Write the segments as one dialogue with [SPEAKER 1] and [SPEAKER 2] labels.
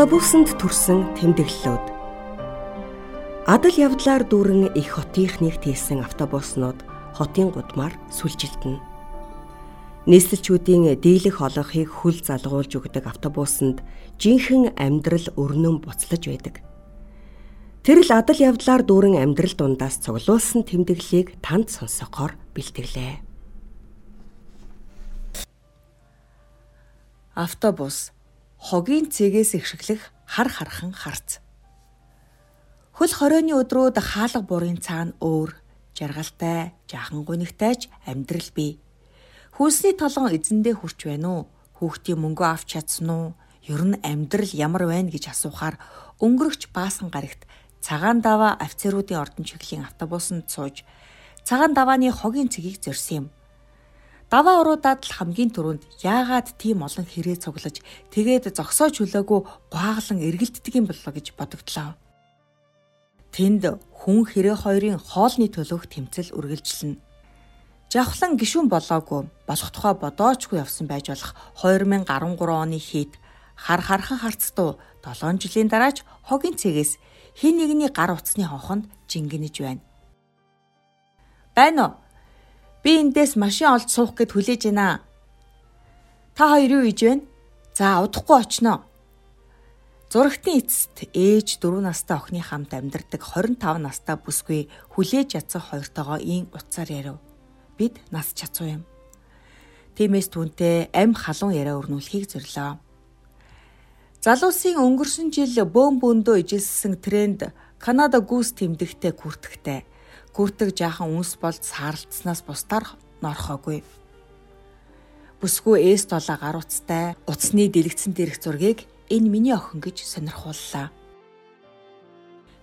[SPEAKER 1] Автобусанд төрсэн тэмдэглэлүүд. Адал явдлаар дүүрэн их хотынхныг тийсэн автобуснууд хотын гудмаар сүлжилтэнэ. Нийслэлчүүдийн дийлэх олонхийг хүл залгуулж өгдөг автобусанд жинхэнэ амьдрал өрнөн буцлаж байдаг. Тэр л адал явдлаар дүүрэн амьдрал дундаас цуглуулсан тэмдэглэлийг танд сонсохоор бэлтгэлээ.
[SPEAKER 2] Автобус хогийн цэгээс ихшиглэх хар хархан харц. Хөл хорионы өдрүүд хаалга бурын цаана өөр жаргалтай, жаахан гунигтайч амьдрал бий. Хүнсний толгон эзэндээ хүрч байна уу? Хүүхдийн мөнгө авч чадсан уу? Ер нь амьдрал ямар байна гэж асуухаар өнгөрөгч баасан гарагт цагаан даваа офицеруудын ордон чиглэлийн автобусанд сууж цагаан давааны хогийн цэгийг зорьсон юм. Даваа уруудаад л хамгийн түрүүнд яагаад тийм олон хэрэг цуглаж тэгээд зогсоож хүлээгүй гуаглан эргэлддэг юм боллоо гэж бодогдлоо. Тэнд хүн хэрэг хоёрын хоолны төлөөх тэмцэл үргэлжилнэ. Жавхлан гişүн болоогүй болох тухай бодоочгүй явсан байж болох 2013 оны хэд хар хархан харцдуу 7 жилийн дараач хогийн цэгээс хин нэгний гар утасны хонхонд жингэнэж байна. Байна уу? Би эндээс машин олж суух гэд хүлээж байна. Та хоёр юу хийж байна? За удахгүй очноо. Зурагтын эцэст ээж 4 настай охины хамт амьдардаг 25 настай бүсгүй хүлээж ядсан хоёртойгоо ийн утсаар ярив. Бид нас чацуу юм. Тиймээс түүнтэй ам халуун яриа өрнүүлэхийг зорилоо. Залуусын өнгөрсөн жил бөөм бөөндөө ижилсэн тренд Канада гүүс тэмдэгтээ күртгэхтэй гүртэг жаахан үнс болж саарлцснаас бусдаар норхоогүй. Бүсгүй ээс долоо гар утастай утасны дэлгэцэн дээрх зургийг энэ миний охин гэж сонирхууллаа.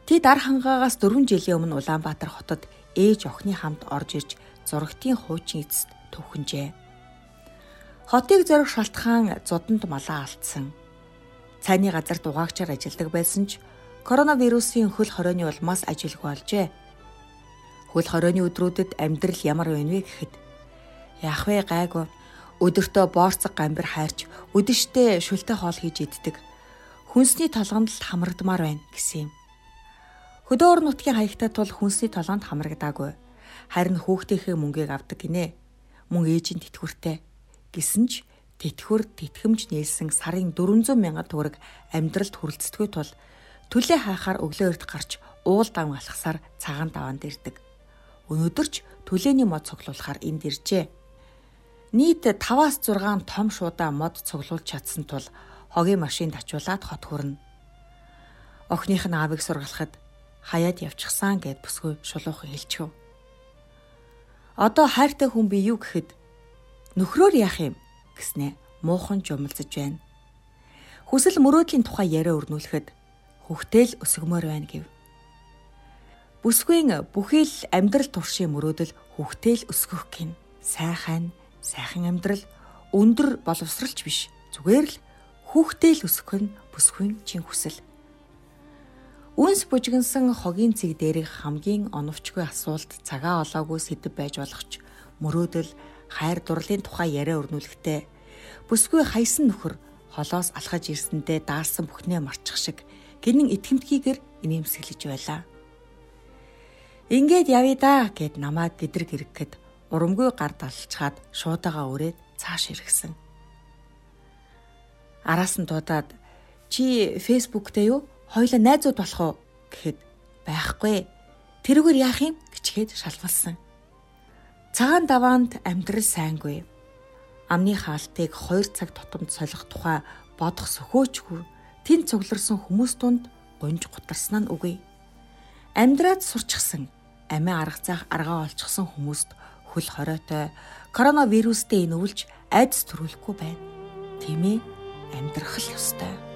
[SPEAKER 2] Тэд ар хангаагаас 4 жилийн өмнө Улаанбаатар хотод ээж охины хамт орж ирж зурагтын хуучин эцэст төвхөнжээ. Хотыг зорих шалтгаан зодонд малаа алдсан. Цайны газарт угаагчаар ажилладаг байсан ч коронавирусын хөл хорионы улмаас ажилгүй болжээ Хөл хорионы өдрүүдэд амьдрал ямар байна вэ гэхэд яах вэ гайгүй өдөртөө боорцог гамбир хайрч өдөштэй шүлтэй хоол хийж иддэг. Хүнсний толгонд хамрагдмаар байна гэсэн юм. Хөдөөр нутгийн хаягтай тул хүнсний толгонд хамрагдаагүй. Харин хүүхдийнхээ мөнгийг авдаг гинэ. Мөн ээжийн тэтгүртэй. Гэсэн ч тэтгүр тэтгэмж нээлсэн сарын 400 сая төгрөг амьдралд хүрэлцдэггүй тул төлөө хаахаар өглөө эрт гарч уул давн алхасаар цагаан даваанд ирдэг. Өнөөдөр ч төлөөний мод цуглуулахаар энд иржээ. Нийт 5-аас 6 том шуудаа мод цуглуулж чадсан тул хогийн машинд ачуулаад хот хүрнэ. Охиных нь аавыг сургалахад хаяад явчихсан гэд бүсгүй шулуухан хэлчихв. Одоо хайртай хүн би юу гэхэд нөхрөөр яах юм гэснээ муухан жумалзаж байна. Хүсэл мөрөөдлийн тухай яриа өрнүүлэхэд хөхтэл өсгмөр байна гэв. Бүсгүйн бүхий л амьдрал туршийн мөрөөдөл хүүхдэйл өсгөх гин. Сайхан, сайхан амьдрал өндөр боловсралч биш. Зүгээр л хүүхдэйл өсгөх нь бүсгүйн чин хүсэл. Үнс бужигнсан хогийн цэг дээрх хамгийн оновчгүй асуулт цагаа олоогүй сэдв байж болох ч мөрөөдөл хайр дурлалын тухай яриа өрнүүлэхдээ бүсгүй хайсан нөхөр холоос алхаж ирсэндээ даарсан бүхнээ марчих шиг гинэн итгэмтгийгэр инээмсэглэж байлаа. Ингээд явъя да гэд намайг гэдрэг хэрэггэд урамгүй гар далчаад шуудаага өрөөд цааш иргсэн. Араас нь дуудаад чи фэйсбુક дээр юу? Хоёлаа найзууд болох уу гэхэд байхгүй. Тэрүүгээр яах юм гэчгээд шалгалсан. Цагаан даваанд амьдрал сайнгүй. Амны хаалтыг 2 цаг тутамд солих тухай бодох сөхөөчгүй. Тэн цугларсан хүмүүс дунд гонж гутарсан нь үгүй. Амьдраад сурчсан амиа аргацаах аргаа олчихсон хүмүүст хөл хориотой коронавирустэй инүүлж айдас төрүүлэхгүй байна. Тийм ээ амьдрах л ёстой.